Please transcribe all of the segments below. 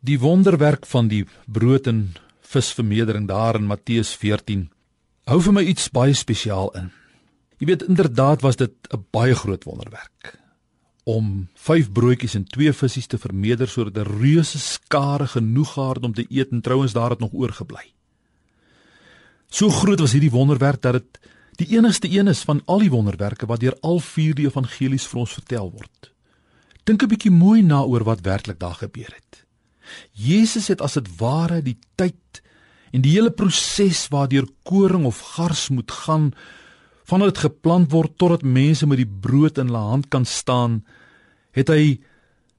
Die wonderwerk van die brood en visvermeerdering daar in Matteus 14 hou vir my iets baie spesiaal in. Jy weet inderdaad was dit 'n baie groot wonderwerk om 5 broodjies en 2 visse te vermeerder sodat 'n reuse skare genoeg gehad om te eet en trouens daar het nog oorgebly. So groot was hierdie wonderwerk dat dit die enigste een is van al die wonderwerke wat deur al vier die evangelies vir ons vertel word. Dink 'n bietjie mooi na oor wat werklik daar gebeur het. Jesus het as dit ware die tyd en die hele proses waardeur koring of gars moet gaan vandat dit geplant word totdat mense met die brood in hulle hand kan staan, het hy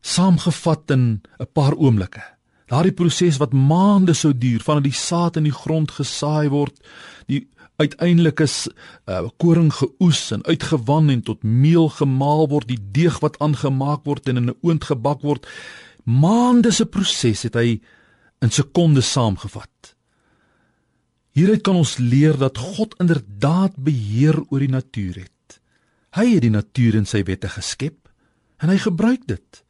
saamgevat in 'n paar oomblikke. Daardie proses wat maande sou duur vandat die saad in die grond gesaai word, die uiteindelik is uh, koring geoes en uitgewan en tot meel gemaal word, die deeg wat aangemaak word en in 'n oond gebak word. Maande se proses het hy in sekondes saamgevat. Hieruit kan ons leer dat God inderdaad beheer oor die natuur het. Hy het die natuur in sy wette geskep en hy gebruik dit.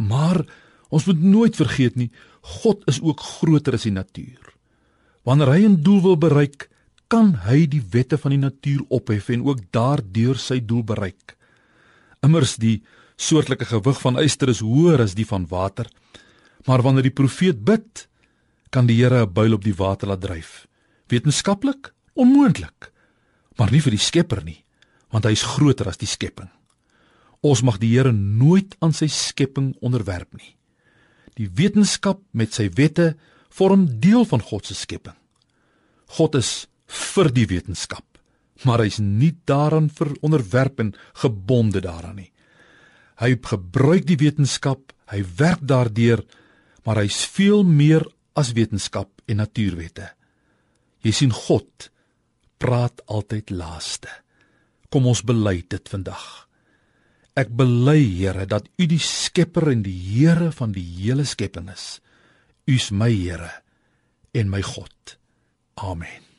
Maar ons moet nooit vergeet nie, God is ook groter as die natuur. Wanneer hy 'n doel wil bereik, kan hy die wette van die natuur ophef en ook daardeur sy doel bereik. Immers die soortlike gewig van yster is hoër as die van water. Maar wanneer die profeet bid, kan die Here 'n buil op die water laat dryf. Wetenskaplik onmoontlik, maar nie vir die Skepper nie, want hy is groter as die skepping. Ons mag die Here nooit aan sy skepping onderwerp nie. Die wetenskap met sy wette vorm deel van God se skepping. God is vir die wetenskap, maar hy's nie daaraan veronderwerp en gebonde daaraan nie. Hy gebruik die wetenskap, hy werk daardeur, maar hy's veel meer as wetenskap en natuurwette. Jy sien God praat altyd laaste. Kom ons bely dit vandag. Ek bely Here dat U die skepper en die Here van die hele skepping is. U's my Here en my God. Amen.